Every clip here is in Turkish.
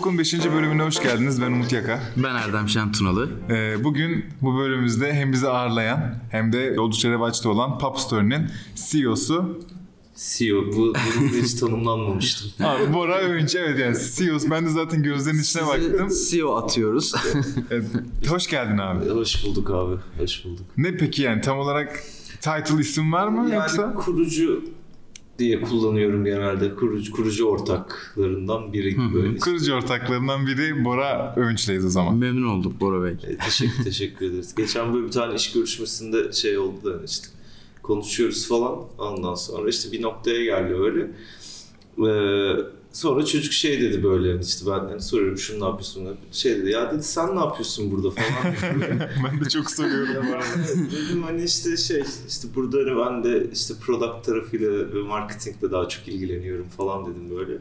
Lock'un 5. bölümüne hoş geldiniz. Ben Umut Yaka. Ben Erdem Şentunalı. Ee, bugün bu bölümümüzde hem bizi ağırlayan hem de oldukça revaçta olan Pop Story'nin CEO'su CEO bu durumda hiç tanımlanmamıştım. Abi Bora Öğünç. Evet yani CEO'su. Ben de zaten gözlerinin içine baktım. CEO atıyoruz. Evet, hoş geldin abi. Hoş bulduk abi. Hoş bulduk. Ne peki yani tam olarak title isim var mı Yani yoksa? kurucu diye kullanıyorum genelde. Kurucu, kurucu ortaklarından biri böyle. Kırıcı ortaklarından biri Bora Öğünç'leyiz o zaman. Memnun olduk Bora Bey. E, teşekkür, teşekkür ederiz. Geçen böyle bir tane iş görüşmesinde şey oldu da işte konuşuyoruz falan. Ondan sonra işte bir noktaya geldi öyle. Ee, sonra çocuk şey dedi böyle işte ben hani soruyorum şunu ne yapıyorsun? Şey dedi ya dedi sen ne yapıyorsun burada falan. ben de çok soruyorum. Dedim hani işte şey işte burada hani ben de işte product tarafıyla ve marketingle daha çok ilgileniyorum falan dedim böyle.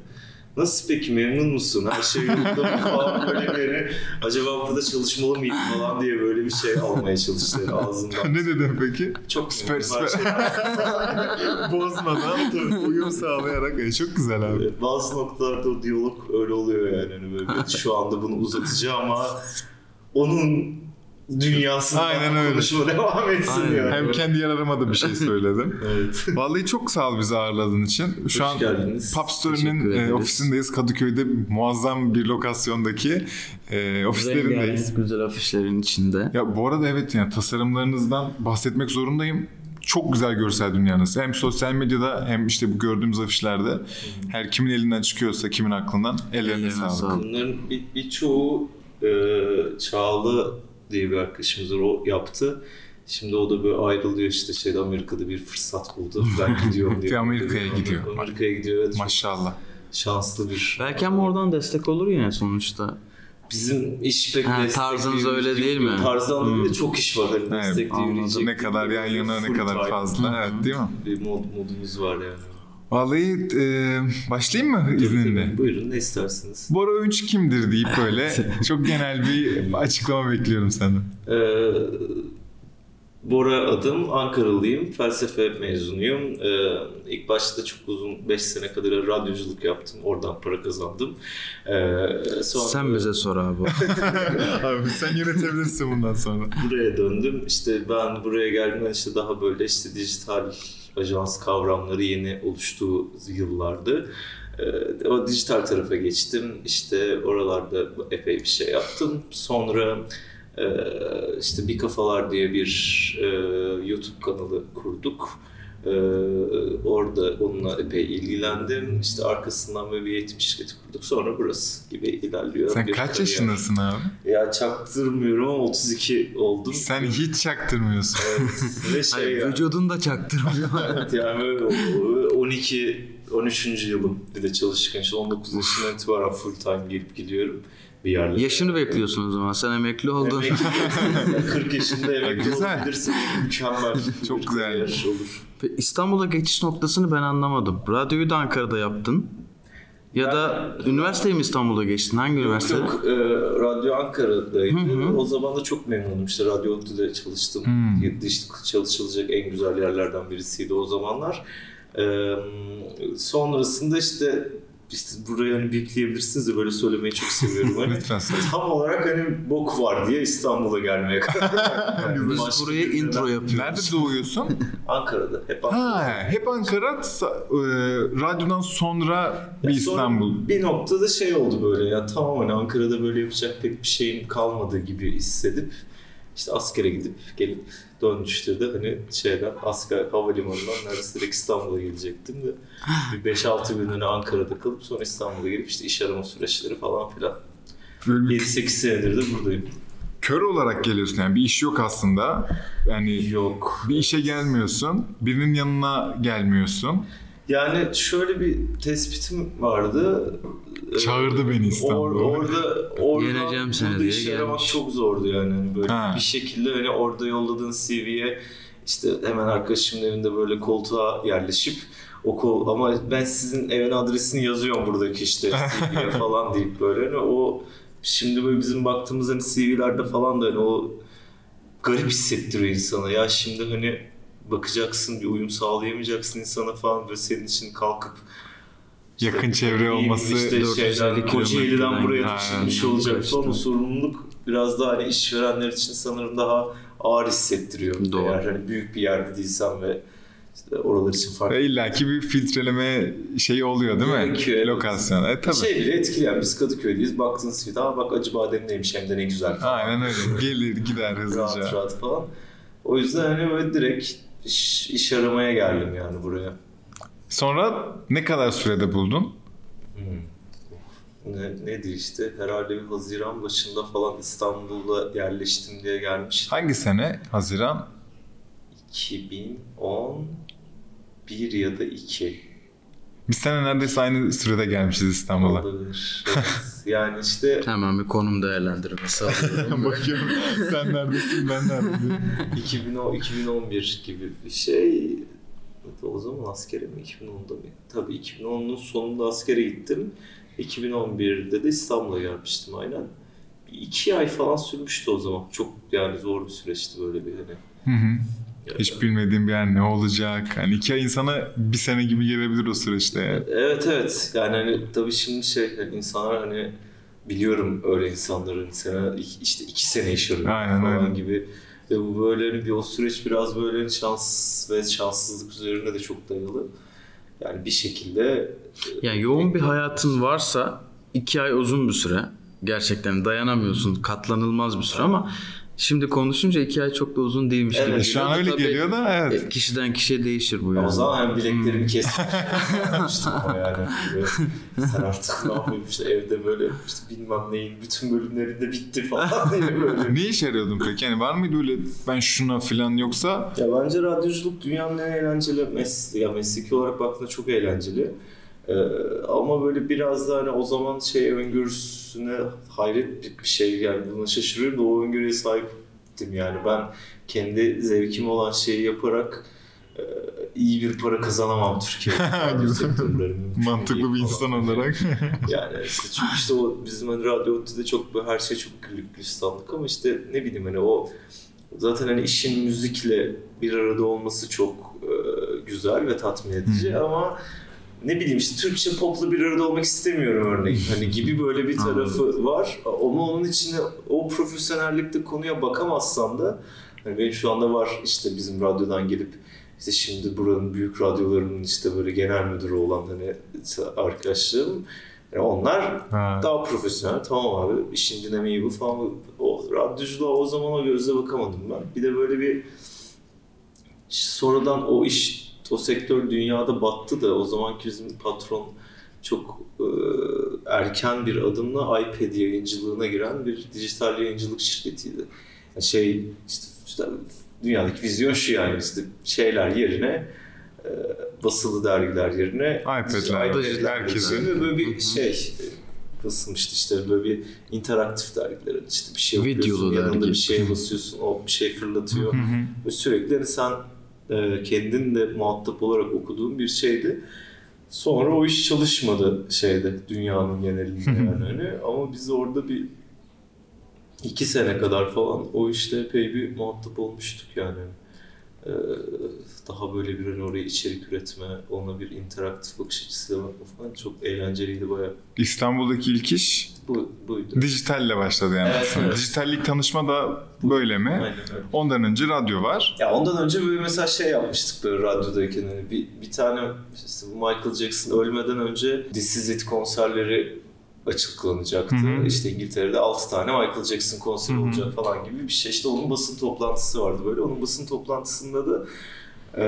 Nasıl peki memnun musun? Her şey yolunda mı falan böyle hani, acaba burada çalışmalı mıyım falan diye böyle bir şey almaya çalıştı ağzından. ne dedim peki? Çok Süper süper. Bozmadan tabii uyum sağlayarak. E, çok güzel abi. şeyden. Bazı noktalarda o diyalog öyle oluyor yani. Hani böyle şu anda bunu uzatacağım ama onun dünyasında Aynen öyle. konuşma devam etsin Aynen. yani. Hem kendi yararıma da bir şey söyledim. Evet. Vallahi çok sağ ol bizi ağırladığın için. Şu Hoş an geldiniz. Story'nin e, ofisindeyiz. Kadıköy'de muazzam bir lokasyondaki e, ofislerindeyiz. Güzel afişlerin içinde. Ya bu arada evet yani tasarımlarınızdan bahsetmek zorundayım. Çok güzel görsel dünyanız. Hem sosyal medyada hem işte bu gördüğümüz afişlerde. Her kimin elinden çıkıyorsa kimin aklından ellerine sağlık. Bunların bir, birçoğu e, Çağla diye bir arkadaşımız var, o yaptı. Şimdi o da böyle ayrılıyor işte şeyde Amerika'da bir fırsat buldu. Ben gidiyorum diye. Bir Amerika'ya gidiyor. Amerika'ya gidiyor. Evet, Maşallah. şanslı bir. Belki ama oradan destek olur yine sonuçta. Bizim iş pek Ha, tarzınız öyle değil mi? Tarzı anlamında çok iş var. Hani Evet, destekleyebilecek. anladım. Ne kadar yan yana ne kadar fazla. Evet değil mi? Bir mod, modumuz var yani. Vallahi e, başlayayım mı izninle? Tabii, Buyurun ne istersiniz? Bora Öğünç kimdir deyip böyle çok genel bir açıklama bekliyorum senden. Ee, Bora adım, Ankaralıyım, felsefe mezunuyum. Ee, ilk başta çok uzun 5 sene kadar radyoculuk yaptım, oradan para kazandım. Ee, sonra Sen bize sor abi. Abi sen yönetebilirsin bundan sonra. buraya döndüm. İşte ben buraya geldiğimde işte daha böyle işte dijital ajans kavramları yeni oluştuğu yıllardı. Ee, o dijital tarafa geçtim. İşte oralarda epey bir şey yaptım. Sonra e, işte Bir Kafalar diye bir e, YouTube kanalı kurduk. Ee, orada onunla epey ilgilendim. İşte arkasından böyle bir eğitim şirketi kurduk. Sonra burası gibi ilerliyor. Sen bir kaç kariyer. yaşındasın abi? Ya çaktırmıyorum ama 32 oldum. Sen hiç çaktırmıyorsun. Evet. Ve şey Hayır, yani, vücudun da çaktırmıyor. evet yani böyle o- 12 13. yılım bir de çalışırken işte 19 yaşından itibaren full time gelip gidiyorum bir yerlere. Yaşını bekliyorsun o zaman. Sen emekli oldun. Emekli- 40 yaşında emekli Güzel. olabilirsin. Mükemmel. Çok güzel. kariyer olur. İstanbul'a geçiş noktasını ben anlamadım. Radyoyu da Ankara'da yaptın. Ya da üniversiteyi mi İstanbul'da geçtin? Hangi üniversite? Yok, e, Radyo Ankara'daydı. O zaman da çok memnunum. İşte Radyo Otlu'da çalıştım. Hmm. İşte çalışılacak en güzel yerlerden birisiydi o zamanlar. E, sonrasında işte işte burayı hani bipleyebilirsiniz de böyle söylemeyi çok seviyorum. Hani Lütfen söyle. tam olarak hani bok var diye İstanbul'a gelmeye karar verdim. Biz Başka buraya intro yapıyoruz. Nerede doğuyorsun? Ankara'da. Hep Ankara'da. Ha, hep Ankara, e, radyodan sonra bir Ya İstanbul. Sonra bir noktada şey oldu böyle ya tamam hani Ankara'da böyle yapacak pek bir şeyim kalmadı gibi hissedip işte askere gidip gelip dönmüştü de hani şeyden asker havalimanından neredeyse direkt İstanbul'a gelecektim de bir 5-6 gün hani Ankara'da kalıp sonra İstanbul'a gelip işte iş arama süreçleri falan filan. Böyle bir 7-8 senedir de buradayım. kör olarak geliyorsun yani bir iş yok aslında. Yani Yok. bir işe gelmiyorsun, birinin yanına gelmiyorsun. Yani şöyle bir tespitim vardı. Çağırdı beni İstanbul'a. Or, orada orada Yeneceğim seni burada diye iş aramak gelmiş. çok zordu yani. Hani böyle Ha. bir şekilde hani orada yolladığın CV'ye işte hemen arkadaşımın evinde böyle koltuğa yerleşip o kol ama ben sizin evin adresini yazıyorum buradaki işte CV'ye falan deyip böyle hani o şimdi böyle bizim baktığımız hani CV'lerde falan da hani o garip hissettiriyor insana. Ya şimdi hani bakacaksın bir uyum sağlayamayacaksın insana falan böyle senin için kalkıp Yakın çevre olması işte 450 şeyden, Kocaeli'den buraya taşınmış Aynen. olacak İşte. falan o sorumluluk biraz daha hani işverenler için sanırım daha ağır hissettiriyor. Doğru. Eğer hani büyük bir yerde değilsen ve işte oralar için farklı. Ve illaki bir filtreleme şeyi oluyor değil mi? Evet. Lokasyon. E tabii. Şey bile etkileyen biz Kadıköy'deyiz baktınız ki daha bak acı bademleymiş hem de ne güzel falan. Aynen öyle. Gelir gider hızlıca. rahat rahat falan. O yüzden hani böyle direkt iş, iş aramaya geldim yani buraya. Sonra ne kadar sürede buldun? Ne, nedir işte herhalde bir Haziran başında falan İstanbul'a yerleştim diye gelmiştim. Hangi sene? Haziran? 2011 ya da 2 Biz sene neredeyse aynı sürede gelmişiz İstanbul'a. olabilir. Evet. yani işte Hemen bir konum değerlendirmesi alıyorum. Bakıyorum sen neredesin ben neredeyim. 2010, 2011 gibi bir şey. O zaman askere mi? 2010'da mı? Tabii 2010'un sonunda askere gittim. 2011'de de İstanbul'a gelmiştim aynen. Bir iki ay falan sürmüştü o zaman. Çok yani zor bir süreçti böyle bir hani. Hı hı. Hiç bilmediğim bir yer ne olacak? Hani iki ay insana bir sene gibi gelebilir o süreçte. yani. Evet evet. Yani hani tabii şimdi şey hani insanlar hani biliyorum öyle insanların sene işte iki sene yaşıyorum Aynen, falan aynen. gibi. Ve bu böyle hani bir o süreç biraz böyle hani şans ve şanssızlık üzerine de çok dayalı. Yani bir şekilde Yani yoğun bir hayatın varsa iki ay uzun bir süre. Gerçekten dayanamıyorsun. Katlanılmaz bir süre ama şimdi konuşunca iki ay çok da uzun değilmiş Evet, gibi. Şu an öyle tabii, geliyor da evet. e, Kişiden kişiye değişir bu o yani. zaman hem Hmm. bileklerimi kesmiş yapmıştım ama yani sen artık ne yapayım işte evde böyle işte bilmem neyin bütün bölümlerinde bitti falan diye böyle. Ne iş arıyordun peki? Yani var mıydı öyle ben şuna falan yoksa Ya bence radyoculuk dünyanın en eğlenceli mesleği. Ya mesleki olarak baktığında çok eğlenceli. Ee, ama böyle biraz da hani o zaman şey öngörüsüne hayret bir şey yani buna şaşırıyorum da o öngörüye sahiptim yani ben kendi zevkim olan şeyi yaparak e, iyi bir para kazanamam Türkiye'de. Mantıklı bir falan insan diye. olarak. Yani çünkü işte o bizim hani radyo ODTÜ'de çok her şey çok güllük gülistanlık ama işte ne bileyim hani o zaten hani işin müzikle bir arada olması çok e, güzel ve tatmin edici ama ne bileyim işte Türkçe popla bir arada olmak istemiyorum örneğin. Hani gibi böyle bir tarafı var. Ama onun içine o profesyonellikte konuya bakamazsan da hani benim şu anda var işte bizim radyodan gelip işte şimdi buranın büyük radyolarının işte böyle genel müdürü olan hani arkadaşlarım yani onlar Ha. daha profesyonel. Tamam abi işin dinamiği bu falan. O radyoculuğa o zaman o gözle bakamadım ben. Bir de böyle bir sonradan o iş, o sektör dünyada battı da o zamanki bizim patron çok e, erken bir adımla iPad yayıncılığına giren bir dijital yayıncılık şirketiydi. Yani şey işte, işte dünyadaki vizyon şu yani işte şeyler yerine e, basılı dergiler yerine iPad'ler, herkesin. ve böyle bir şey e, basılmıştı işte böyle bir interaktif dergiler işte bir şey Videolu okuyorsun yanında bir şeye basıyorsun o bir şey fırlatıyor ve sürekli hani sen e, kendin de muhatap olarak okuduğun bir şeydi. Sonra o iş çalışmadı şeyde dünyanın genelinde yani hani ama biz orada bir iki sene kadar falan o işte epey bir muhatap olmuştuk yani. Ee, daha böyle bir hani oraya içerik üretme, ona bir interaktif bakış açısıyla bakma falan çok eğlenceliydi bayağı. İstanbul'daki ilk iş Bu, buydu. dijitalle başladı yani. Evet, aslında. evet. Dijitallik tanışma da böyle mi? Aynen öyle. Ondan önce radyo var. Ya ondan önce böyle mesela şey yapmıştık böyle radyodayken hani bir, bir tane işte bu Michael Jackson ölmeden önce This Is It konserleri açıklanacaktı. Hı hı. İşte İngiltere'de 6 tane Michael Jackson konseri Hı hı. olacak falan gibi bir şey. İşte onun basın toplantısı vardı böyle. Onun basın toplantısında da e,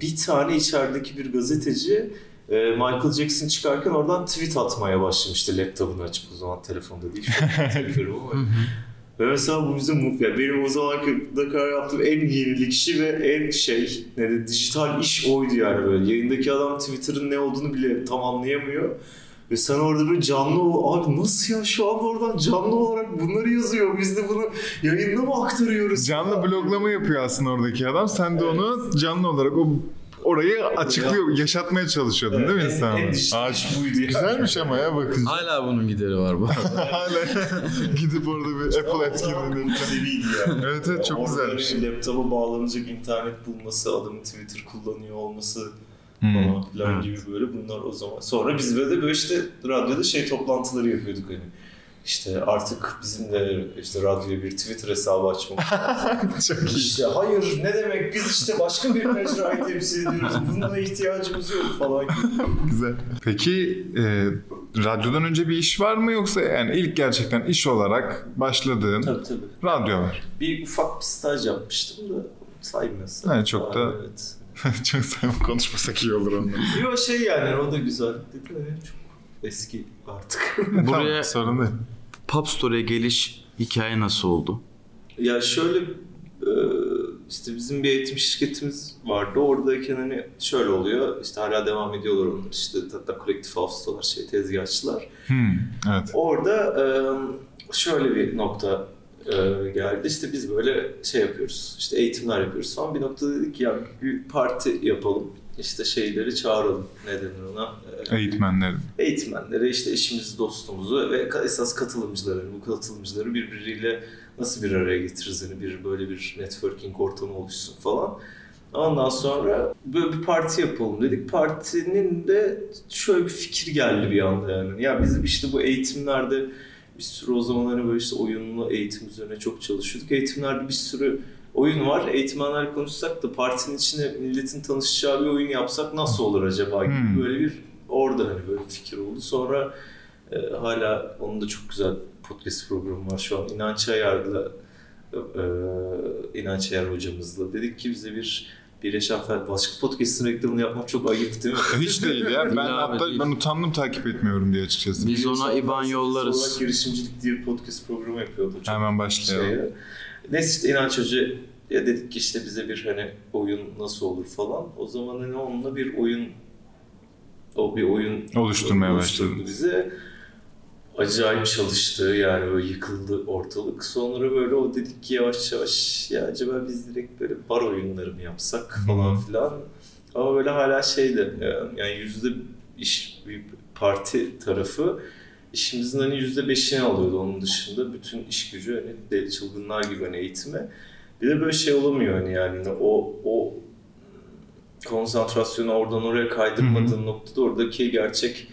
bir tane içerideki bir gazeteci e, Michael Jackson çıkarken oradan tweet atmaya başlamıştı laptopunu açıp o zaman telefonda değil hatırlamıyorum ama ve mesela bu bizim mutlu. Yani benim o zamanki Dakar yaptığım en yenilikçi ve en şey ne de dijital iş oydu yani böyle. Yayındaki adam Twitter'ın ne olduğunu bile tam anlayamıyor. Ve sen orada böyle canlı ol- abi nasıl ya şu an oradan canlı olarak bunları yazıyor. Biz de bunu yayında mı aktarıyoruz? Canlı falan. bloglama yapıyor aslında oradaki adam. Sen de Evet. onu canlı olarak o orayı açıklıyor, yaşatmaya çalışıyordun değil mi En- insan? en iş buydu. Güzelmiş ama ya bakınca. Hala bunun gideri var bu arada. Hala gidip orada bir Apple etkinliğinde. Seviydi yani. Evet evet çok Orada güzelmiş. hani Laptopa bağlanacak internet bulması, adamın Twitter kullanıyor olması. Falan filan gibi böyle bunlar o zaman. Sonra biz böyle de böyle işte radyoda şey toplantıları yapıyorduk hani. İşte artık bizim de işte radyoya bir Twitter hesabı açmamız çok iyi. İşte hayır ne demek biz işte başka bir mecrayı temsil ediyoruz. Buna ihtiyacımız yok falan gibi. Güzel. Peki e, radyodan önce bir iş var mı yoksa yani ilk gerçekten iş olarak başladığın Tabii tabii. radyo var? Bir ufak bir staj yapmıştım da saymıyorsun. Yani çok da- Evet. çok sayma konuşmasak iyi olur ondan. Yo şey yani o da güzel. Hani çok eski artık. Buraya Tamam, sorun değil. Pop Store'ya geliş hikaye nasıl oldu? ya şöyle e, işte bizim bir eğitim şirketimiz vardı. Oradayken hani şöyle oluyor. İşte hala devam ediyorlar onlar. İşte hatta kolektif house'dalar şey tezgahçılar. Hmm, evet. Orada e, şöyle bir nokta e, geldi. İşte biz böyle şey yapıyoruz. İşte eğitimler yapıyoruz falan. Bir noktada dedik ki ya bir parti yapalım. İşte şeyleri çağıralım. Ne denir ona? E, Eğitmenlerin. eğitmenleri, işte eşimizi, dostumuzu ve esas katılımcıları, bu katılımcıları birbiriyle nasıl bir araya getiririz? Yani bir böyle bir networking ortamı oluşsun falan. Ondan sonra böyle bir parti yapalım dedik. Partinin de şöyle bir fikir geldi bir anda yani. Ya bizim işte bu eğitimlerde bir sürü o zaman hani böyle işte oyunlu eğitim üzerine çok çalışıyorduk. Eğitimlerde bir sürü oyun var. Eğitmenler konuşsak da partinin içine milletin tanışacağı bir oyun yapsak nasıl olur acaba gibi Hmm. böyle bir orada hani böyle bir fikir oldu. Sonra e, hala onun da çok güzel podcast programı var şu an. İnanç Ayar'la e, İnanç Ayar hocamızla dedik ki bize bir bir Yaşam başka podcast'ın reklamını yapmak çok ayıp değil mi? Hiç değil ya. Ben hatta değil. ben utandım takip etmiyorum diye açıkçası. Biz ona IBAN yollarız. olarak girişimcilik diye bir podcast programı yapıyordu. Çok Hemen başlayalım. şeye. Neyse işte İnanç Hoca ya dedik ki işte bize bir hani oyun nasıl olur falan. O zaman hani onunla bir oyun o bir oyun Oluşturmaya başladı. bize. Acayip çalıştı yani böyle yıkıldı ortalık. Sonra böyle o dedik ki yavaş yavaş ya acaba biz direkt böyle bar oyunları mı yapsak falan filan. Ama böyle hala şeydi yani yüzde iş bir parti tarafı işimizin hani yüzde beşini alıyordu onun dışında. Bütün iş gücü hani deli çılgınlar gibi hani eğitime. Bir de böyle şey olamıyor hani yani o o konsantrasyonu oradan oraya kaydırmadığın noktada oradaki gerçek e,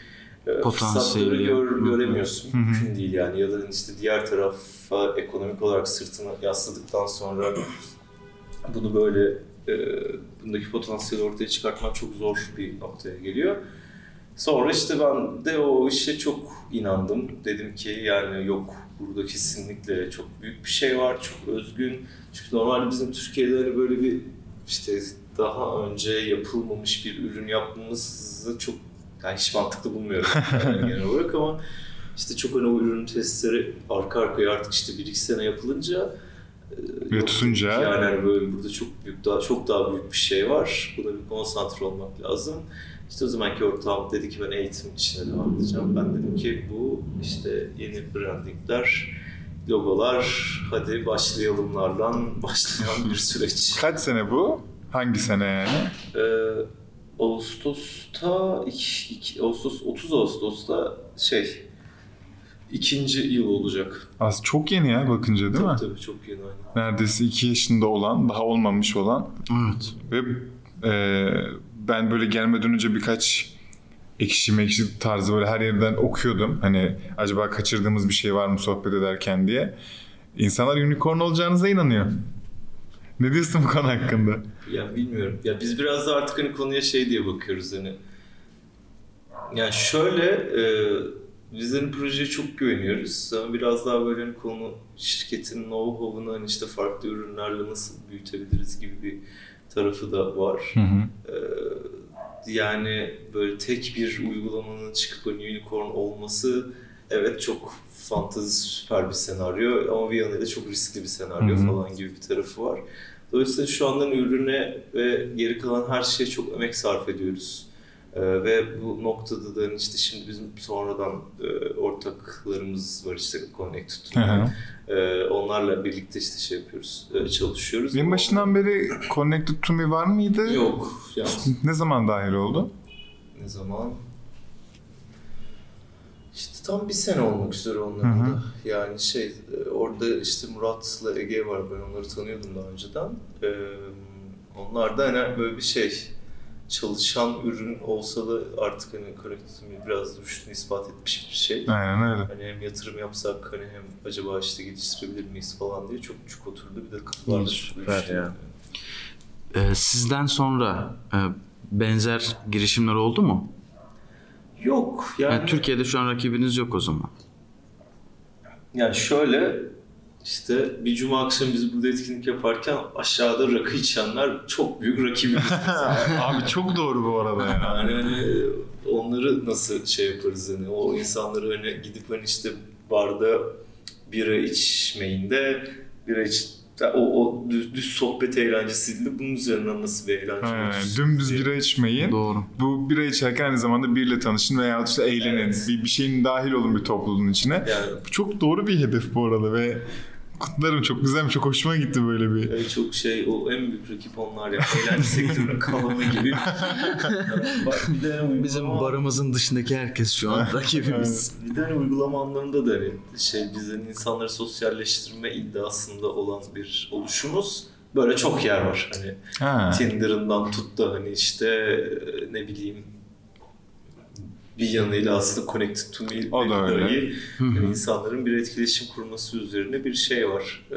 Potansiyeli. fırsatları gör, göremiyorsun. Hı hı. Mümkün değil yani. Ya da işte diğer tarafa ekonomik olarak sırtını yasladıktan sonra bunu böyle e, bundaki potansiyeli ortaya çıkartmak çok zor bir noktaya geliyor. Sonra işte ben de o işe çok inandım. Dedim ki yani yok burada kesinlikle çok büyük bir şey var, çok özgün. Çünkü normalde bizim Türkiye'de hani böyle bir işte daha önce yapılmamış bir ürün yapmamızı çok yani hiç mantıklı bulmuyorum genel olarak ama işte çok o ürün testleri arka arkaya artık işte bir iki sene yapılınca e, Ve tutunca- yani hani böyle burada çok büyük daha çok daha büyük bir şey var. Buna bir konsantre olmak lazım. İşte o zamanki ortağım dedi ki ben eğitim işine devam edeceğim. Ben dedim ki bu işte yeni brandingler, logolar, hadi başlayalımlardan başlayan bir süreç. Kaç sene bu? Hangi sene yani? Ee, Ağustos'ta, iki, iki- Ağustos 30 Ağustos'ta şey ikinci yıl olacak. Az çok yeni ya bakınca değil mi? Tabii tabii çok yeni aynen. Neredeyse 2 yaşında olan, daha olmamış olan Evet. ve e, ben böyle gelmeden önce birkaç ekşi mekşi tarzı böyle her yerden okuyordum. Hani acaba kaçırdığımız bir şey var mı sohbet ederken diye. İnsanlar unicorn olacağınıza inanıyor. Ne diyorsun bu konu hakkında? Ya bilmiyorum. Ya biz biraz da artık hani konuya şey diye bakıyoruz hani. Yani şöyle e, biz hani projeye çok güveniyoruz. Ama biraz daha böyle hani konu şirketin know-how'unu hani işte farklı ürünlerle nasıl büyütebiliriz gibi bir tarafı da var. Hı hı. Ee, yani böyle tek bir uygulamanın çıkıp hani unicorn olması evet çok fantezi süper bir senaryo ama bir yanıyla çok riskli bir senaryo Hı hı. falan gibi bir tarafı var. Dolayısıyla şu andan ürüne ve geri kalan her şeye çok emek sarf ediyoruz. Ee, ve bu noktada da hani işte şimdi bizim sonradan e, ortaklarımız var işte Connect Hı hı. Ee, onlarla birlikte işte şey yapıyoruz, e, çalışıyoruz. En başından beri Connected to Me var mıydı? Yok. Yani Ne zaman dahil oldu? ne zaman? İşte tam bir sene olmak üzere onların da. Yani şey e, orada işte Murat'la Ege var ben onları tanıyordum daha önceden. Ee, onlar da hani böyle bir şey çalışan ürün olsa da artık hani Connected biraz rüştünü ispat etmiş bir şey. Aynen öyle. Hani hem yatırım yapsak hani hem acaba işte geliştirebilir miyiz falan diye çok çok oturdu. Bir de katılar da Süper düştü. ya. Ee, sizden sonra e, benzer girişimler oldu mu? Yok yani, Yani Türkiye'de şu an rakibiniz yok o zaman. yani şöyle işte bir cuma akşamı biz burada etkinlik yaparken aşağıda rakı içenler çok büyük rakibimiz. Abi çok doğru bu arada ya. yani hani onları nasıl şey yaparız hani o insanları hani gidip hani işte barda bira içmeyin de bira iç o, o düz, düz sohbet eğlencesiydi. Bunun üzerinden nasıl bir eğlence olursun Dümdüz diye. bira içmeyin. Doğru. Bu bira içerken aynı zamanda biriyle tanışın veya işte eğlenin. Evet. Bir, bir şeyin dahil olun bir topluluğun içine. Yani Bu çok doğru bir hedef bu arada ve kutlarım çok güzel çok hoşuma gitti böyle bir. Evet, çok şey o en büyük rakip onlar ya. Eğlence sektörünün kalanı gibi. Bak bir de uygulama, Bizim barımızın dışındaki herkes şu an rakibimiz. bir de hani uygulama anlamında da hani şey bizim insanları sosyalleştirme iddiasında olan bir oluşumuz. Böyle çok yer var. Hani Ha. Tinder'ından tut da hani işte ne bileyim bir yanıyla aslında Connected to Me O da öyle. dahi yani insanların bir etkileşim kurması üzerine bir şey var. Ee,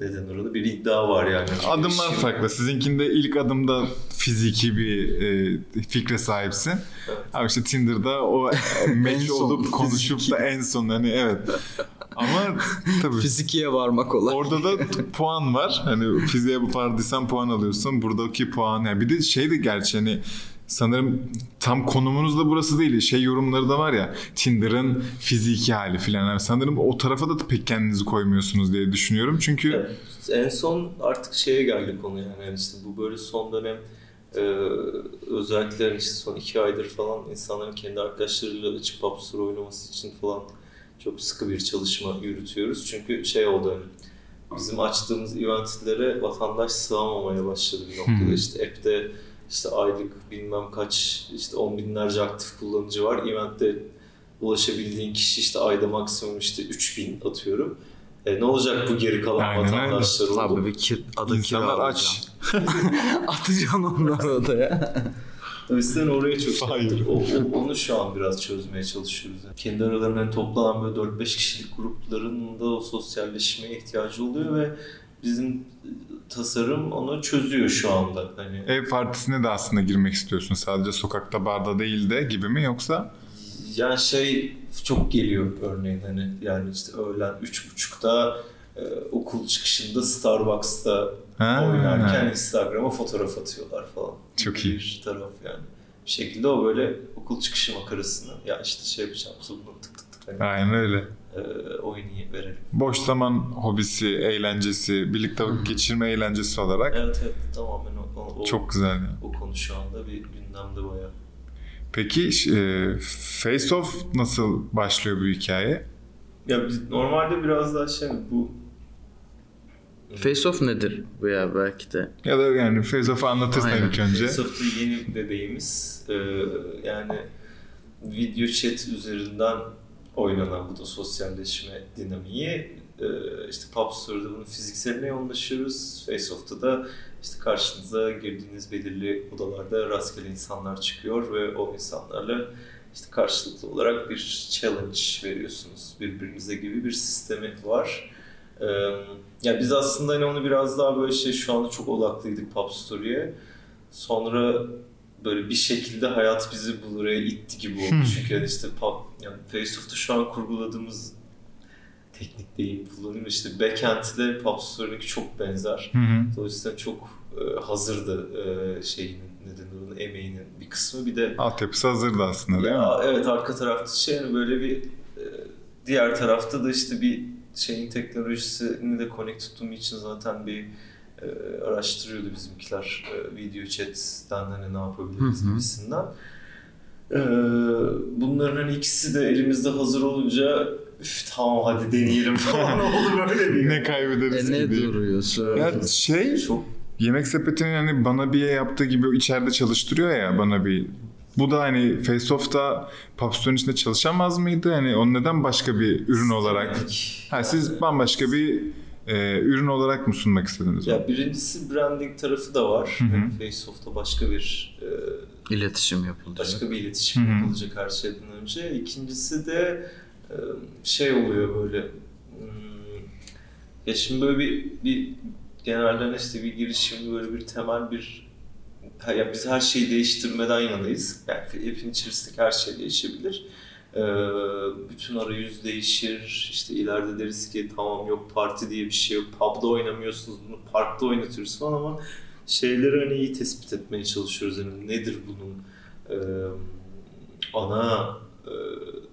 neden orada bir iddia var yani. Adımlar İşin- farklı. Sizinkinde ilk adımda fiziki bir e, fikre sahipsin. Evet. Abi işte Tinder'da o match olup konuşup fiziki. da en son hani evet. Ama tabii Fizikiye varmak kolay. Orada da puan var. Hani fiziğe bu vardıysan puan alıyorsun. Buradaki puan yani bir de şey de gerçi hani sanırım tam konumunuz da burası değil. Şey yorumları da var ya Tinder'ın fiziki hali filan. Yani sanırım o tarafa da pek kendinizi koymuyorsunuz diye düşünüyorum. Çünkü Evet. En son artık şeye geldi konu yani. yani işte bu böyle son dönem e, özellikle işte son iki aydır falan insanların kendi arkadaşlarıyla açıp Store oynaması için falan çok sıkı bir çalışma yürütüyoruz. Çünkü şey oldu hani bizim açtığımız eventlere vatandaş sığamamaya başladı bir noktada. Hmm. İşte app'te işte aylık bilmem kaç işte on binlerce aktif kullanıcı var. Event'te ulaşabildiğin kişi işte ayda maksimum işte 3000 atıyorum. E, ne olacak bu geri kalan Aynen öyle. vatandaşlar oldu? Tabii bir kir, adı insanlar kira aç. Atacaksın onları odaya. O yüzden oraya çok Hayır. o, o- onu şu an biraz çözmeye çalışıyoruz. Yani kendi aralarından toplanan böyle 4-5 kişilik grupların da o sosyalleşmeye ihtiyacı oluyor ve bizim tasarım onu çözüyor şu anda. Hani ev partisine de aslında girmek istiyorsun. Sadece sokakta barda değil de gibi mi yoksa? yani şey çok geliyor örneğin hani yani işte öğlen 3.30'da e, okul çıkışında Starbucks'ta Ha. oynarken Instagram'a fotoğraf atıyorlar falan. Çok Bir iyi. taraf yani. Bir şekilde o böyle okul çıkışı makarasını ya işte şey yapacağım bunu tık tık tık hani, Aynen öyle. E, oynayıp verelim. Boş zaman hobisi, eğlencesi, birlikte vakit geçirme eğlencesi olarak Evet evet tamamen o, o, çok güzel. yani. o konu şu anda bir gündemde bayağı. Peki e, Face Off nasıl başlıyor bu hikaye? Ya biz normalde biraz daha şey bu Face Off nedir veya belki de Ya da yani Face Off'u anlatırsın Aynen. ilk önce. Soft'un yeni bebeğimiz. Ee, yani video chat üzerinden oynanan bu da sosyalleşme dinamiği. Ee, işte Pop Store'da bunun fizikseline yoğunlaşıyoruz. Face-Off'ta da işte karşınıza girdiğiniz belirli odalarda rastgele insanlar çıkıyor ve o insanlarla işte karşılıklı olarak bir challenge veriyorsunuz birbirinize gibi bir sistemi var. Ee, ya biz aslında hani onu biraz daha böyle şey şu anda çok odaklıydık Pop Story'e. Sonra böyle bir şekilde hayat bizi buraya itti gibi oldu. Çünkü hani işte pop, yani Faceoff'ta şu an kurguladığımız teknik değil kullanıyorum. İşte backend ile Pop Story'ninki çok benzer. Hı hı. Dolayısıyla çok e, hazırdı e, şeyinin neden onun emeğinin bir kısmı. Bir de Altyapısı hazırdı aslında değil mi? ya, evet arka tarafta şey hani böyle bir e, diğer tarafta da işte bir şeyin teknolojisini de Connected to Me için zaten bir e, araştırıyordu bizimkiler e, video chat'ten hani ne yapabiliriz Hı hı. gibisinden. E, bunların hani ikisi de elimizde hazır olunca "Üf, tamam hadi deneyelim falan oldu böyle bir. ne kaybederiz E ki ne duruyorsun? Ya şey Çok Yemek sepetinin hani bana bir yaptığı gibi içeride çalıştırıyor ya bana bir. Bu da hani Face Off'ta Pubstore'un içinde çalışamaz mıydı? Hani onu neden başka bir ürün olarak? Ha, siz bambaşka bir e, ürün olarak mı sunmak istediniz? Ya birincisi branding tarafı da var. Yani Faceoff'ta başka bir e, İletişim yapılacak. başka bir iletişim Hı hı. yapılacak her şeyden önce. İkincisi de e, şey oluyor böyle hmm, ya şimdi böyle bir, bir genelde işte bir girişim böyle bir temel bir ya biz her şeyi değiştirmeden yanayız. Yani app'in içerisindeki her şey değişebilir. Ee, bütün arayüz değişir. İşte ileride deriz ki tamam yok parti diye bir şey yok. Pub'da oynamıyorsunuz bunu parkta oynatıyoruz falan ama şeyleri hani iyi tespit etmeye çalışıyoruz. Yani nedir bunun e, ana e,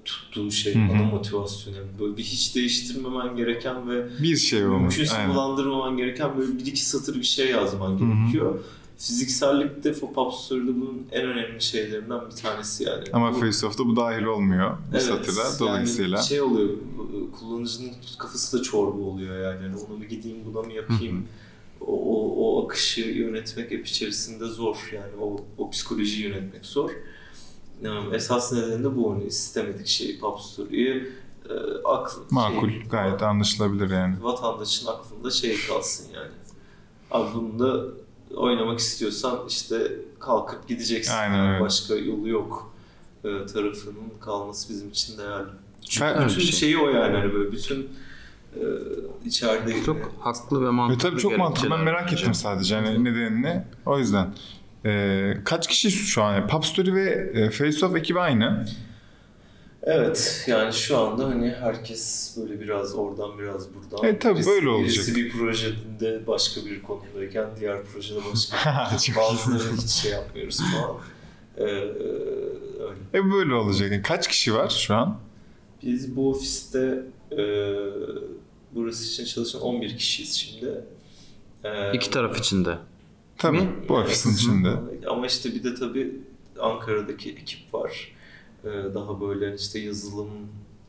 tuttuğu şey, Hı hı. ana motivasyonu. Yani böyle bir hiç değiştirmemen gereken ve Bir şey olmuş. mümkünse bulandırmaman gereken böyle bir iki satır bir şey yazman gerekiyor. Fiziksellikte Fopop Story'de bunun en önemli şeylerinden bir tanesi yani. Ama Bu- Face Off'ta bu dahil olmuyor bu Evet, satıra. yani Dolayısıyla. şey oluyor, kullanıcının kafası da çorba oluyor yani. yani onu mu gideyim, buna mı yapayım? o, o, o akışı yönetmek app içerisinde zor. Yani o, o psikolojiyi yönetmek zor. Yani esas nedeni de bu. Hani istemedik şeyi, Pop Story'yi e, aklı, Makul. şey, Gayet anlaşılabilir yani. vatandaşın aklında şey kalsın yani. Abi bunu da oynamak istiyorsan işte kalkıp gideceksin. Aynen Yani öyle. Başka yolu yok e, tarafının kalması bizim için değerli. Çünkü Ka- bütün bir şey. şeyi o yani hani böyle bütün e, içeride Çok haklı ve Ve mantıklı tabii çok mantıklı. Ben merak bence. ettim sadece hani nedenini. O yüzden. Ee, kaç kişi şu an? Pub Story ve e, Face Off ekibi aynı. Evet yani şu anda hani herkes böyle biraz oradan biraz buradan. E, tabii Birisi- böyle olacak. Birisi bir projede başka bir konumdayken diğer projede başka bir Bazıları hiç şey yapmıyoruz falan. Ee, öyle. E böyle olacak. Yani Kaç kişi var şu an? Biz bu ofiste e, burası için çalışan 11 kişiyiz şimdi. Ee, İki taraf içinde. Tabii Mi? bu ofisin içinde. Ama işte bir de tabii Ankara'daki ekip var. Ee, daha böyle işte yazılım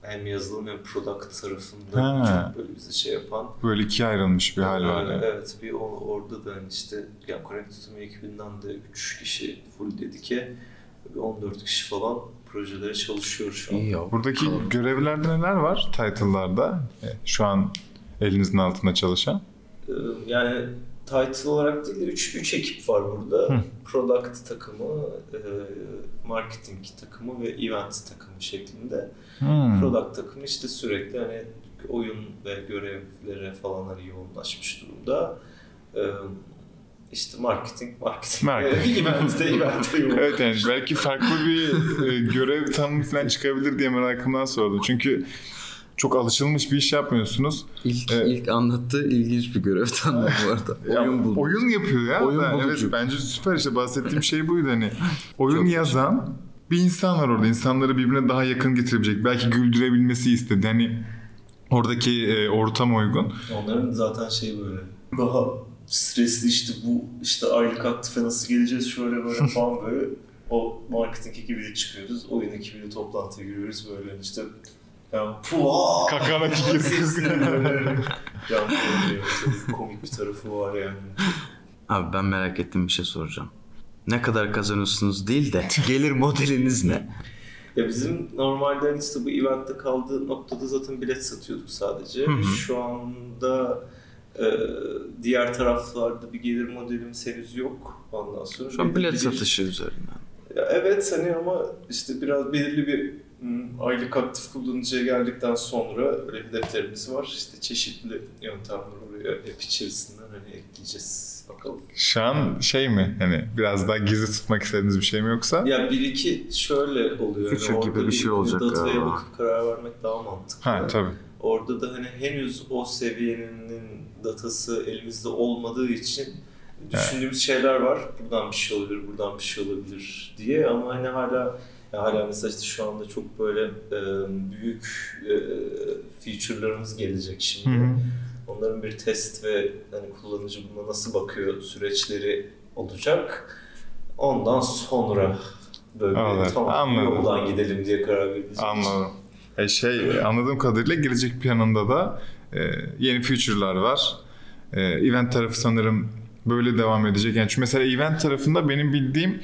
hem yazılım hem product tarafında Ha. çok böyle bize şey yapan. Böyle ikiye ayrılmış bir hal var yani. Evet bir o- orada da hani işte yani Connect Me ekibinden de 3 kişi full dedike. Bir 14 kişi falan projelere çalışıyor şu an. İyi ya. Buradaki görevlerde neler var title'larda? E, Şu an elinizin altında çalışan. Ee, yani title olarak değil de 3 3 ekip var burada. Hı. Product takımı, e, marketing takımı ve event takımı şeklinde. Hmm. Product takımı işte sürekli hani oyun ve görevlere falan hani yoğunlaşmış durumda. Ee, işte marketing, marketing, Marketing. event'te, event'te yoğun. Evet yani belki farklı bir e, görev tanımı falan çıkabilir diye merakımdan sordum. Çünkü çok alışılmış bir iş yapmıyorsunuz. İlk, Evet. ilk anlattığı ilginç bir görev tanımı bu arada. Ya, Oyun buldu. Oyun yapıyor ya. Oyun Ben- bulucu. evet bence süper işte bahsettiğim şey buydu hani. Oyun Çok yazan bir insan var orada. İnsanları birbirine daha yakın getirebilecek. Belki güldürebilmesi istedi. Hani oradaki e, ortam uygun. Onların zaten şey böyle daha stresli işte bu işte aylık aktife nasıl geleceğiz şöyle böyle falan böyle o marketing ekibiyle çıkıyoruz. Oyun ekibiyle toplantıya giriyoruz böyle işte yani puaa komik bir tarafı var yani. Abi ben merak ettiğim bir şey soracağım. Ne kadar kazanıyorsunuz değil de gelir modeliniz ne? Ya bizim normalde hani işte bu eventte kaldığı noktada zaten bilet satıyorduk sadece. Hı hı. Şu anda e, diğer taraflarda bir gelir modelimiz henüz yok. Ondan sonra Şu an bilet bir- satışı üzerinden. Ya evet hani ama işte biraz belirli bir aylık aktif kullanıcıya geldikten sonra öyle bir defterimiz var. İşte çeşitli yöntemler oraya app içerisinden hani ekleyeceğiz bakalım. Şu an şey mi? Hani biraz daha gizli tutmak istediğiniz bir şey mi yoksa? Ya bir iki şöyle oluyor. Yani Future gibi orada bir şey olacak Dataya galiba. bakıp karar vermek daha mantıklı. Ha tabii. Orada da hani henüz o seviyenin datası elimizde olmadığı için düşündüğümüz şeyler var. Buradan bir şey olabilir, buradan bir şey olabilir diye ama hani hala hala mesela işte şu anda çok böyle e, büyük e, feature'larımız gelecek Hı şimdi. hı. Onları onların bir test ve hani kullanıcı buna nasıl bakıyor süreçleri olacak. Ondan sonra böyle Evet, tamam anladım. yoldan gidelim diye karar vereceğiz. Anladım. E şey anladığım kadarıyla gelecek planında da e, yeni feature'lar var. E, event tarafı sanırım böyle devam edecek. Yani çünkü mesela event tarafında benim bildiğim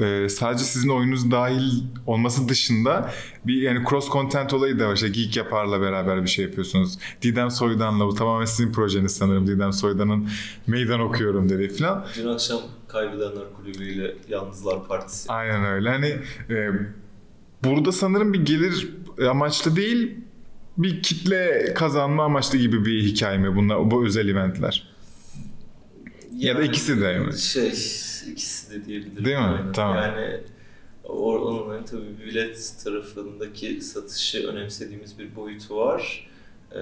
e, sadece sizin oyununuz dahil olması dışında bir yani cross content olayı da var. İşte Geek Yapar'la beraber bir şey yapıyorsunuz. Didem Soydan'la bu tamamen sizin projeniz sanırım. Didem Soydan'ın meydan okuyorum dediği falan. Dün akşam Kaybedenler Kulübü ile Yalnızlar Partisi. Aynen öyle. Hani e, burada sanırım bir gelir amaçlı değil bir kitle kazanma amaçlı gibi bir hikaye mi bunlar bu özel eventler? Ya da ikisi de mi? Şey, ikisi de diyebilirim. Değil mi? Aynen. Tamam. Yani onun hani tabii bilet tarafındaki satışı önemsediğimiz bir boyutu var. Ee,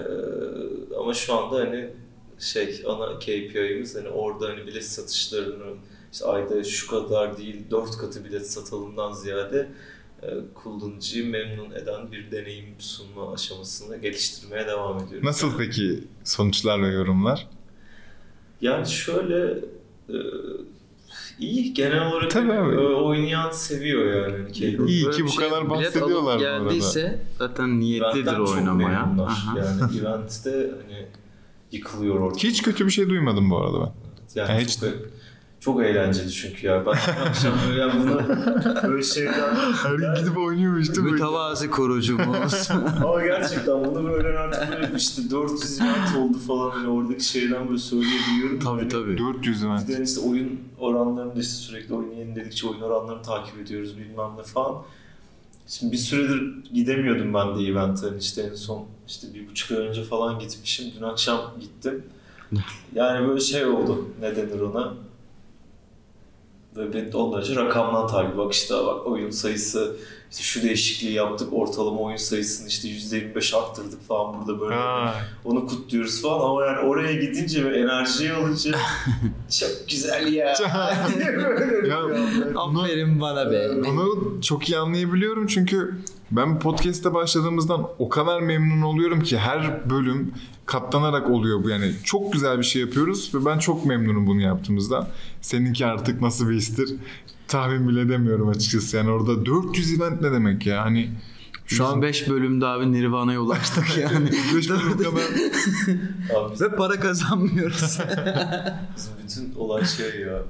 ama şu anda hani şey ana KPI'miz hani orada hani bilet satışlarını işte ayda şu kadar değil dört katı bilet satalımdan ziyade e, kullanıcıyı memnun eden bir deneyim sunma aşamasını geliştirmeye devam ediyoruz. Nasıl peki sonuçlar ve yorumlar? Yani şöyle e, iyi genel olarak Tabii hani, abi. e, oynayan seviyor yani. Keyifli. İyi Böyle ki bu şey kadar bahsediyorlar bu arada. geldiyse zaten niyetlidir oynamaya. Yani eventte hani yıkılıyor orada. Hiç kötü bir şey duymadım bu arada ben. Yani Yani hiç- çok, çok eğlenceli çünkü ya. Ben akşam böyle yani bunu böyle şeyler... Her gün gidip oynuyormuş değil mi? Mütevazi korucumuz. Ama gerçekten bunu böyle artık böyle işte 400 event oldu falan hani oradaki şeyden böyle söyleyebiliyorum. tabii Hani tabii. 400 Bir event. de işte oyun oranlarını da işte sürekli oynayın dedikçe oyun oranlarını takip ediyoruz bilmem ne falan. Şimdi bir süredir gidemiyordum ben de event'e. Hani işte en son işte bir buçuk ay önce falan gitmişim. Dün akşam gittim. Yani böyle şey oldu. Ne denir ona? Böyle ben onlarca rakamdan takip. Bak işte bak oyun sayısı işte şu değişikliği yaptık. Ortalama oyun sayısını işte %25 arttırdık falan burada böyle. Ha, Onu kutluyoruz falan ama yani oraya gidince ve enerjiyi alınca çok güzel ya. Ya, anda. Aferin bana be. Onu çok iyi anlayabiliyorum çünkü ben bu podcast'te başladığımızdan o kadar memnun oluyorum ki her bölüm katlanarak oluyor bu yani çok güzel bir şey yapıyoruz ve ben çok memnunum bunu yaptığımızda. Seninki artık nasıl bir histir tahmin bile edemiyorum açıkçası yani orada 400 event ne demek ya hani şu an 5 bölümde abi Nirvana'ya ulaştık yani. 5 bölüm kadar Abi Ve para kazanmıyoruz. bizim bütün olay şey ya. Yani,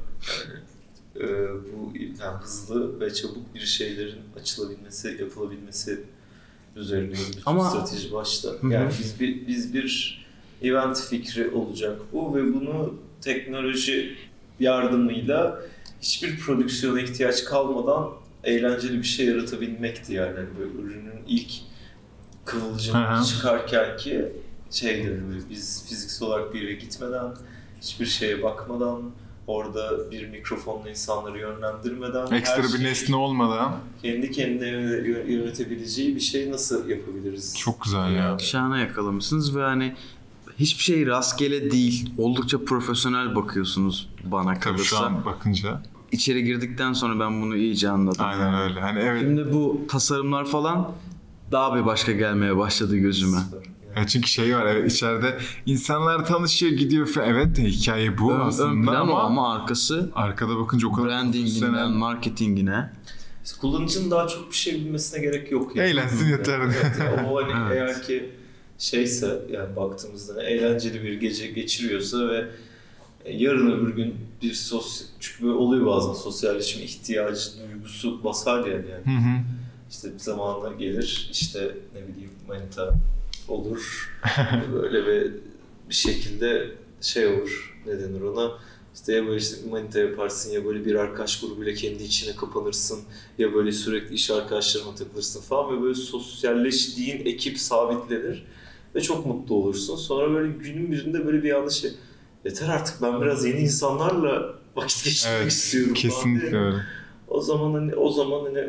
e, bu yani hızlı ve çabuk bir şeylerin açılabilmesi, yapılabilmesi üzerine bütün Ama- strateji başta. Yani biz bir biz bir event fikri olacak bu ve bunu teknoloji yardımıyla hiçbir prodüksiyona ihtiyaç kalmadan eğlenceli bir şey yaratabilmekti yani. yani böyle ürünün ilk kıvılcımı çıkarken ki şeydir böyle biz fiziksel olarak bir yere gitmeden hiçbir şeye bakmadan orada bir mikrofonla insanları yönlendirmeden ekstra bir şeyi nesne olmadan kendi kendine yö- yönetebileceği bir şey nasıl yapabiliriz? çok güzel ya. Şahane yakalamışsınız ve hani hiçbir şey rastgele değil. Oldukça profesyonel bakıyorsunuz bana Tabii şu kalırsa. an bakınca İçeri girdikten sonra ben bunu iyice anladım. aynen öyle. Hani evet Şimdi bu tasarımlar falan daha bir başka gelmeye başladı gözüme. Ya çünkü şey var evet içeride insanlar tanışıyor gidiyor falan. Evet de hikaye bu Ön, aslında ön ama, ama arkası arkada bakınca o kadar brandinginden, marketingine. Kullanıcının daha çok bir şey bilmesine gerek yok. Yani. Eğlensin yeter. Evet, yani o hani Evet. eğer ki şeyse yani baktığımızda eğlenceli bir gece geçiriyorsa ve yarın öbür gün bir sos çünkü böyle oluyor bazen sosyalleşme ihtiyacı duygusu basar yani. yani. Hı hı. İşte bir zamanla gelir işte ne bileyim manita olur böyle bir bir şekilde şey olur ne denir ona işte ya böyle işte manita yaparsın ya böyle bir arkadaş grubuyla kendi içine kapanırsın ya böyle sürekli iş arkadaşlarına takılırsın falan ve böyle sosyalleştiğin ekip sabitlenir ve çok mutlu olursun. Sonra böyle günün birinde böyle bir anda şey yeter artık ben biraz yeni insanlarla vakit geçirmek Evet istiyorum kesinlikle öyle. O zaman hani o zaman hani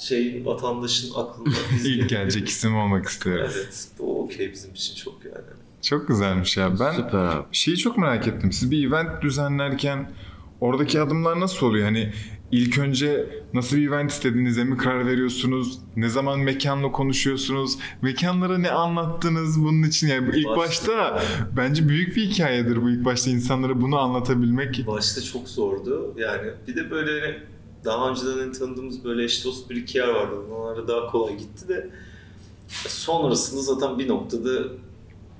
şey vatandaşın aklına biz İlk gelecek isim olmak isteriz. Evet. O okey bizim için çok yani. Çok güzelmiş ya. Ben Süper abi. şeyi çok merak ettim. Siz bir event düzenlerken oradaki adımlar nasıl oluyor? Hani ilk önce nasıl bir event istediğinize mi karar veriyorsunuz? Ne zaman mekanla konuşuyorsunuz? Mekanlara ne anlattınız bunun için? Yani ilk Başta- başta bence büyük bir hikayedir bu ilk başta insanlara bunu anlatabilmek. Başta çok zordu. Yani bir de böyle hani daha önceden hani tanıdığımız böyle eş dost bir iki yer vardı. Onlara daha kolay gitti de sonrasında zaten bir noktada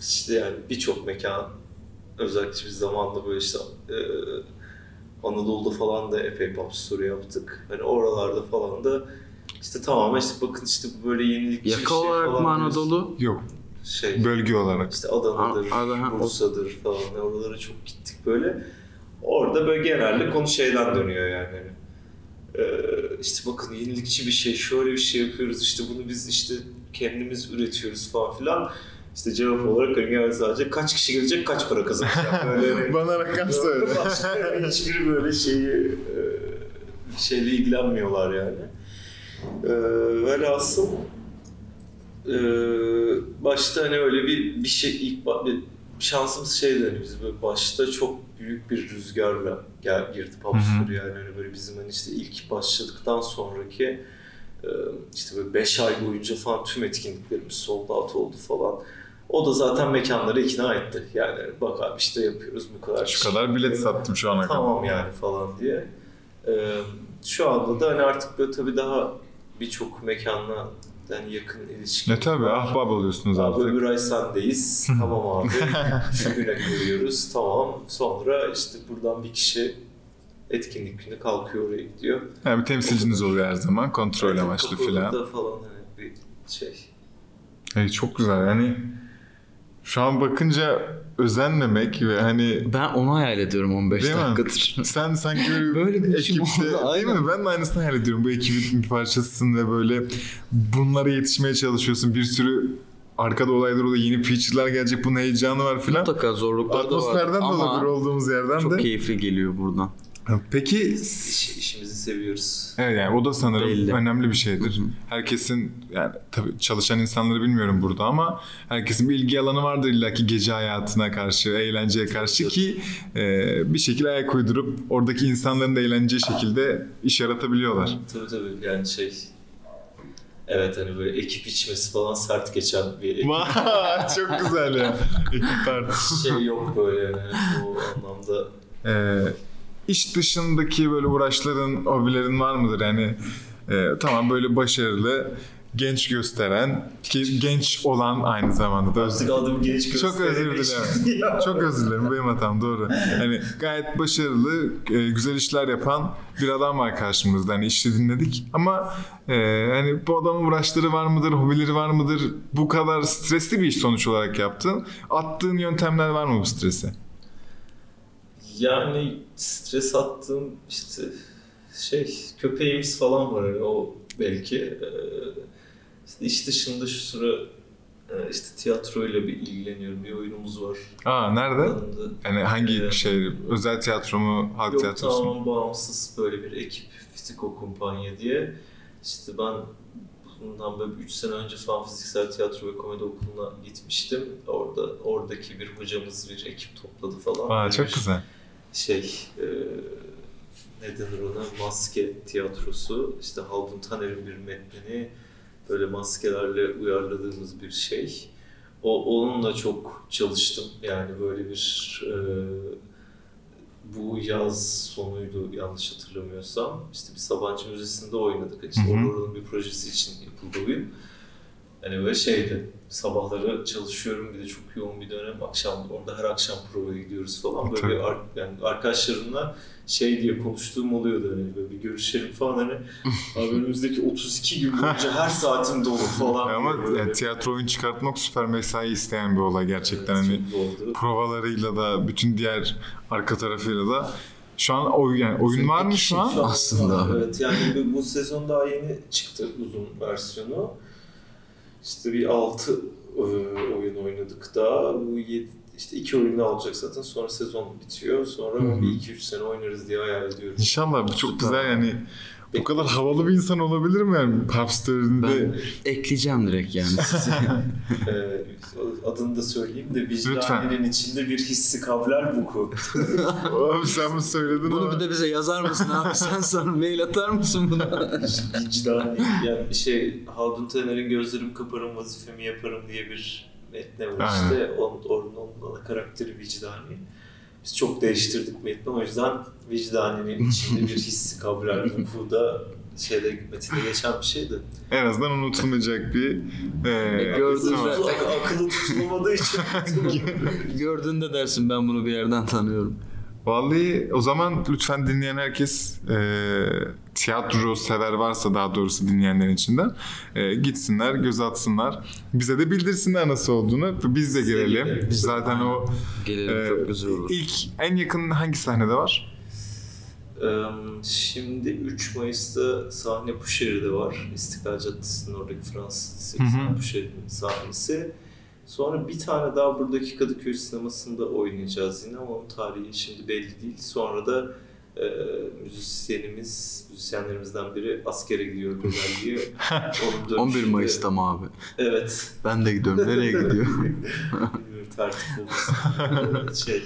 işte yani birçok mekan özellikle biz zamanında böyle işte e, Anadolu'da falan da epey pub story yaptık. Hani oralarda falan da işte tamamen işte bakın işte bu böyle yenilikçi bir Yaka şey olarak falan mı. Anadolu? Yok Şey, bölge olarak. işte Adana'dır, Ad- Adana- Bursa'dır falan oralara çok gittik böyle. Orada böyle genelde konu şeyden dönüyor yani. Ee, işte bakın yenilikçi bir şey, şöyle bir şey yapıyoruz işte bunu biz işte kendimiz üretiyoruz falan filan. İşte cevap olarak hani yani sadece kaç kişi gelecek, kaç para kazanacak. Böyle hani- Bana rakam söyle. Başka hiçbir böyle şeyi e, şeyle ilgilenmiyorlar yani. E, velhasıl e, başta hani öyle bir bir şey ilk bir şansımız şeydi hani biz böyle başta çok büyük bir rüzgarla gel, girdi Hı Pubsur yani hani böyle bizim hani işte ilk başladıktan sonraki işte böyle 5 ay boyunca falan tüm etkinliklerimiz sold out oldu falan. O da zaten mekanları ikna etti. Yani bak abi işte yapıyoruz bu kadar. Şu kişi. kadar bilet sattım şu ana kadar. Tamam yani falan diye. Ee, şu anda da hani artık böyle tabii daha birçok mekanla yani yakın ilişki. Ne tabii ahbap oluyorsunuz Abi artık. öbür ay sendeyiz. tamam abi. Şu güne koyuyoruz. Tamam. Sonra işte buradan bir kişi etkinlik günü kalkıyor oraya gidiyor. Yani bir temsilciniz oluyor her zaman kontrol Zaten amaçlı filan. falan hani bir şey. Evet, çok güzel yani şu an bakınca özenmemek ve hani Ben onu hayal ediyorum 15 Değil mi? dakikadır. sen sanki böyle, Böyle bir işim ekipte oldu, değil mi? Ben de aynısını hayal ediyorum. Bu ekibin bir parçasısın ve böyle bunlara yetişmeye çalışıyorsun. Bir sürü arkada olaylar oluyor. Yeni feature'lar gelecek. Bunun heyecanı var filan. Mutlaka zorlukları da var. Atmosferden de olabilir Ama olduğumuz yerden çok de. keyifli geliyor buradan. Peki İş, işimizi seviyoruz. Evet yani o da sanırım Belli. önemli bir şeydir. Herkesin yani tabii çalışan insanları bilmiyorum burada ama herkesin bir ilgi alanı vardır illaki gece hayatına karşı, eğlenceye karşı ki e, bir şekilde ayak uydurup oradaki insanların da eğleneceği şekilde iş yaratabiliyorlar. Tabii tabii yani şey Evet hani böyle ekip içmesi falan sert geçen bir ekip Çok güzel ya. Ekip partisi. şey yok böyle yani o anlamda. Ee, iş dışındaki böyle uğraşların, hobilerin var mıdır? Yani e, tamam böyle başarılı, genç gösteren, ki genç olan aynı zamanda da Artık adımı genç Çok özür dilerim. Çok özür dilerim. Benim hatam doğru. Hani gayet başarılı, e, güzel işler yapan bir adam var karşımızda. Hani işi dinledik ama e, hani bu adamın uğraşları var mıdır, hobileri var mıdır? Bu kadar stresli bir iş sonuç olarak yaptın. Attığın yöntemler var mı bu stresi? Yani stres attığım işte şey köpeğimiz falan var hani o belki. Ee, işte iş dışında şu sıra e, işte tiyatroyla bir ilgileniyorum. Bir oyunumuz var. Aa nerede? Yanında. Yani hangi Ee, şey? Özel tiyatro mu, halk Yok tiyatrosu mu? tamamen bağımsız böyle bir ekip Fitiko Kumpanya diye. İşte ben bundan böyle 3 sene önce falan fiziksel tiyatro ve komedi okuluna gitmiştim. Orada oradaki bir hocamız bir ekip topladı falan. Aa çok bir güzel. Şey e, ne denir ona maske tiyatrosu. İşte Haldun Taner'in bir metnini böyle maskelerle uyarladığımız bir şey. O onunla çok çalıştım. Yani böyle bir e, bu yaz sonuydu yanlış hatırlamıyorsam. İşte bir Sabancı Müzesi'nde oynadık. İşte oranın bir projesi için yapıldı oyun. Hani böyle şeydi. Sabahları çalışıyorum bir de çok yoğun bir dönem. Akşam orada her akşam provaya gidiyoruz falan. Böyle bir ar- yani arkadaşlarımla şey diye konuştuğum oluyordu hani böyle bir görüşelim falan hani. Abi önümüzdeki 32 gün boyunca her saatim dolu falan. Ama böyle. yani tiyatro oyun çıkartmak süper mesai isteyen bir olay gerçekten. Evet, hani provalarıyla da bütün diğer arka tarafıyla da şu an oy, yani oyun var mı şu an? Şu an Aslında. Evet yani bu sezon daha yeni çıktı uzun versiyonu. İşte bir 6 oyun oynadık daha. Bu 7, işte iki oyun daha olacak zaten. Sonra sezon bitiyor. Sonra hı. bir 2-3 sene oynarız diye hayal ediyorum. İnşallah bu çok güzel yani Bu kadar havalı bir insan olabilir mi yani? Popstar'ın Ben ekleyeceğim direkt yani sizi. Ee, adını da söyleyeyim de vicdaninin içinde bir hissi kavlar vuku. Abi sen bunu söyledin Bunu ama. bir de bize yazar mısın abi? Sen sonra mail atar mısın buna? Vicdani. Yani şey Haldun Taner'in gözlerim kaparım vazifemi yaparım diye bir metne var işte. Onun, onun, onun karakteri vicdani. Biz çok değiştirdik metni o yüzden vicdaninin içinde bir hissi kavlar vuku da şeyde metinde geçen bir şeydi. En azından unutulmayacak bir e, ben. Akıllı tutulamadığı için. Gördüğünde dersin ben bunu bir yerden tanıyorum. Vallahi o zaman lütfen dinleyen herkes e, tiyatro sever varsa daha doğrusu dinleyenlerin içinden e, gitsinler, göz atsınlar. Bize de bildirsinler nasıl olduğunu. Biz de Biz de gelelim. gelelim. Zaten o Gelelim e, çok güzel olur. ilk en yakın hangi sahnede var? Eee, Şimdi 3 Mayıs'ta sahne Puşehir'de var. İstiklal Caddesi'nin oradaki Fransız Lisesi Hı hı. Sonra bir tane daha buradaki Kadıköy sinemasında oynayacağız yine ama onun tarihi şimdi belli değil. Sonra da eee müzisyenimiz, müzisyenlerimizden biri askere gidiyor Gözelli'ye. Onun 11 dönüşünde- Mayıs'ta mı abi? Evet. Ben de gidiyorum. Nereye gidiyor? Bilmiyorum, tertip olmasın. şey, eee,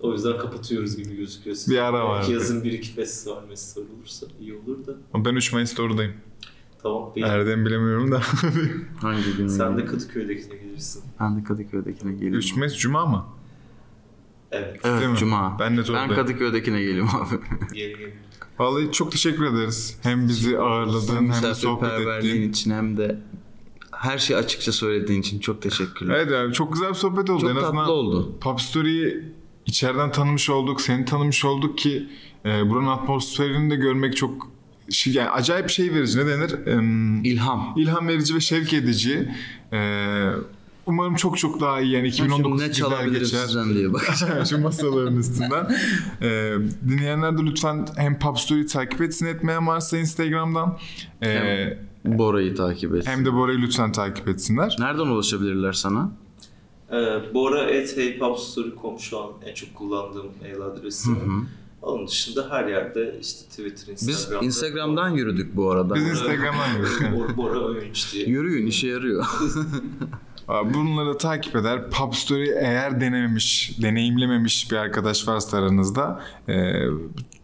o yüzden kapatıyoruz gibi gözüküyor. Bir ara var. Yazın bir iki festival festival olursa iyi olur da. Ben 3 Mayıs'ta oradayım. Tamam. Benim. Nereden bilemiyorum da. Hangi gün? Sen de? Kadıköy'dekine gelirsin. Ben de Kadıköy'dekine geliyorum. 3 Mayıs Cuma mı? Evet. Değil mi? Evet Cuma. Ben de Ben. Kadıköy'dekine geliyorum abi. Geri gel. Vallahi çok teşekkür ederiz. Hem bizi ağırladın hem de sohbet Misafirperverliğin ettin. için hem de her şeyi açıkça söylediğin için çok teşekkürler. Evet abi çok güzel bir sohbet oldu. Çok en azından tatlı oldu. Pop Story'yi içeriden tanımış olduk, seni tanımış olduk ki e, buranın atmosferini de görmek çok yani acayip şey verici. Ne denir? Em, İlham. ilham verici ve şevk edici. E, umarım çok çok daha iyi yani 2019 ne güzel çalabilirim geçer. sizden diye bak. Şu masaların üstünden. E, dinleyenler de lütfen hem Pop Story'yi takip etsin etmeyen varsa Instagram'dan. E, Evet. Bora'yı takip et. hem de Bora'yı lütfen takip etsinler. Nereden ulaşabilirler sana? Ee, Bora.heypopstory.com şu an en çok kullandığım mail adresi. Hı hı. Onun dışında her yerde işte Twitter, Biz Instagram'da. Instagram'dan yürüdük bu arada. Biz Instagram'dan yürüdük. Bora, Öğünç diye. Yürüyün işe yarıyor. Bunları takip eder. Pop Story eğer denememiş, deneyimlememiş bir arkadaş varsa aranızda e,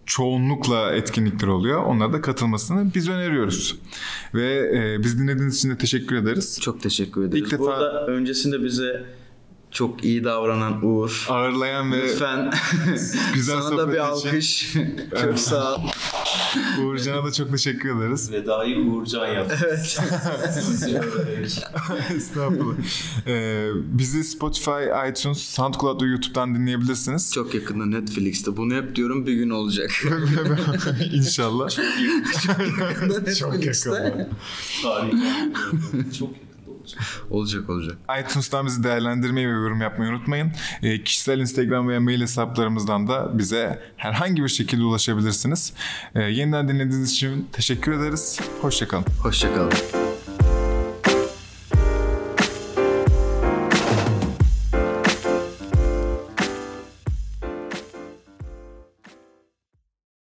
çoğunlukla etkinlikler oluyor. Onlara da katılmasını biz öneriyoruz. Ve e, biz dinlediğiniz için de teşekkür ederiz. çok teşekkür ederiz. İlk Bu defa- arada öncesinde bize çok iyi davranan Uğur. Ağırlayan ve Lütfen güzel sana da bir alkış. Çok sağ ol. Uğurcan'a da çok teşekkür ederiz. Veda'yı Uğurcan yaptı. Evet. Estağfurullah. E, bizi Spotify, iTunes, SoundCloud ve YouTube'dan dinleyebilirsiniz. Çok yakında Netflix'te. Bunu hep diyorum bir gün olacak. İnşallah. yakında Çok Netflix'te. yakın. Tarih. Çok yakında. Olacak olacak. iTunes'tan bizi değerlendirmeyi ve yorum yapmayı unutmayın. E, kişisel Instagram veya mail hesaplarımızdan da bize herhangi bir şekilde ulaşabilirsiniz. E, yeniden dinlediğiniz için teşekkür ederiz. Hoşçakalın. Hoşçakalın.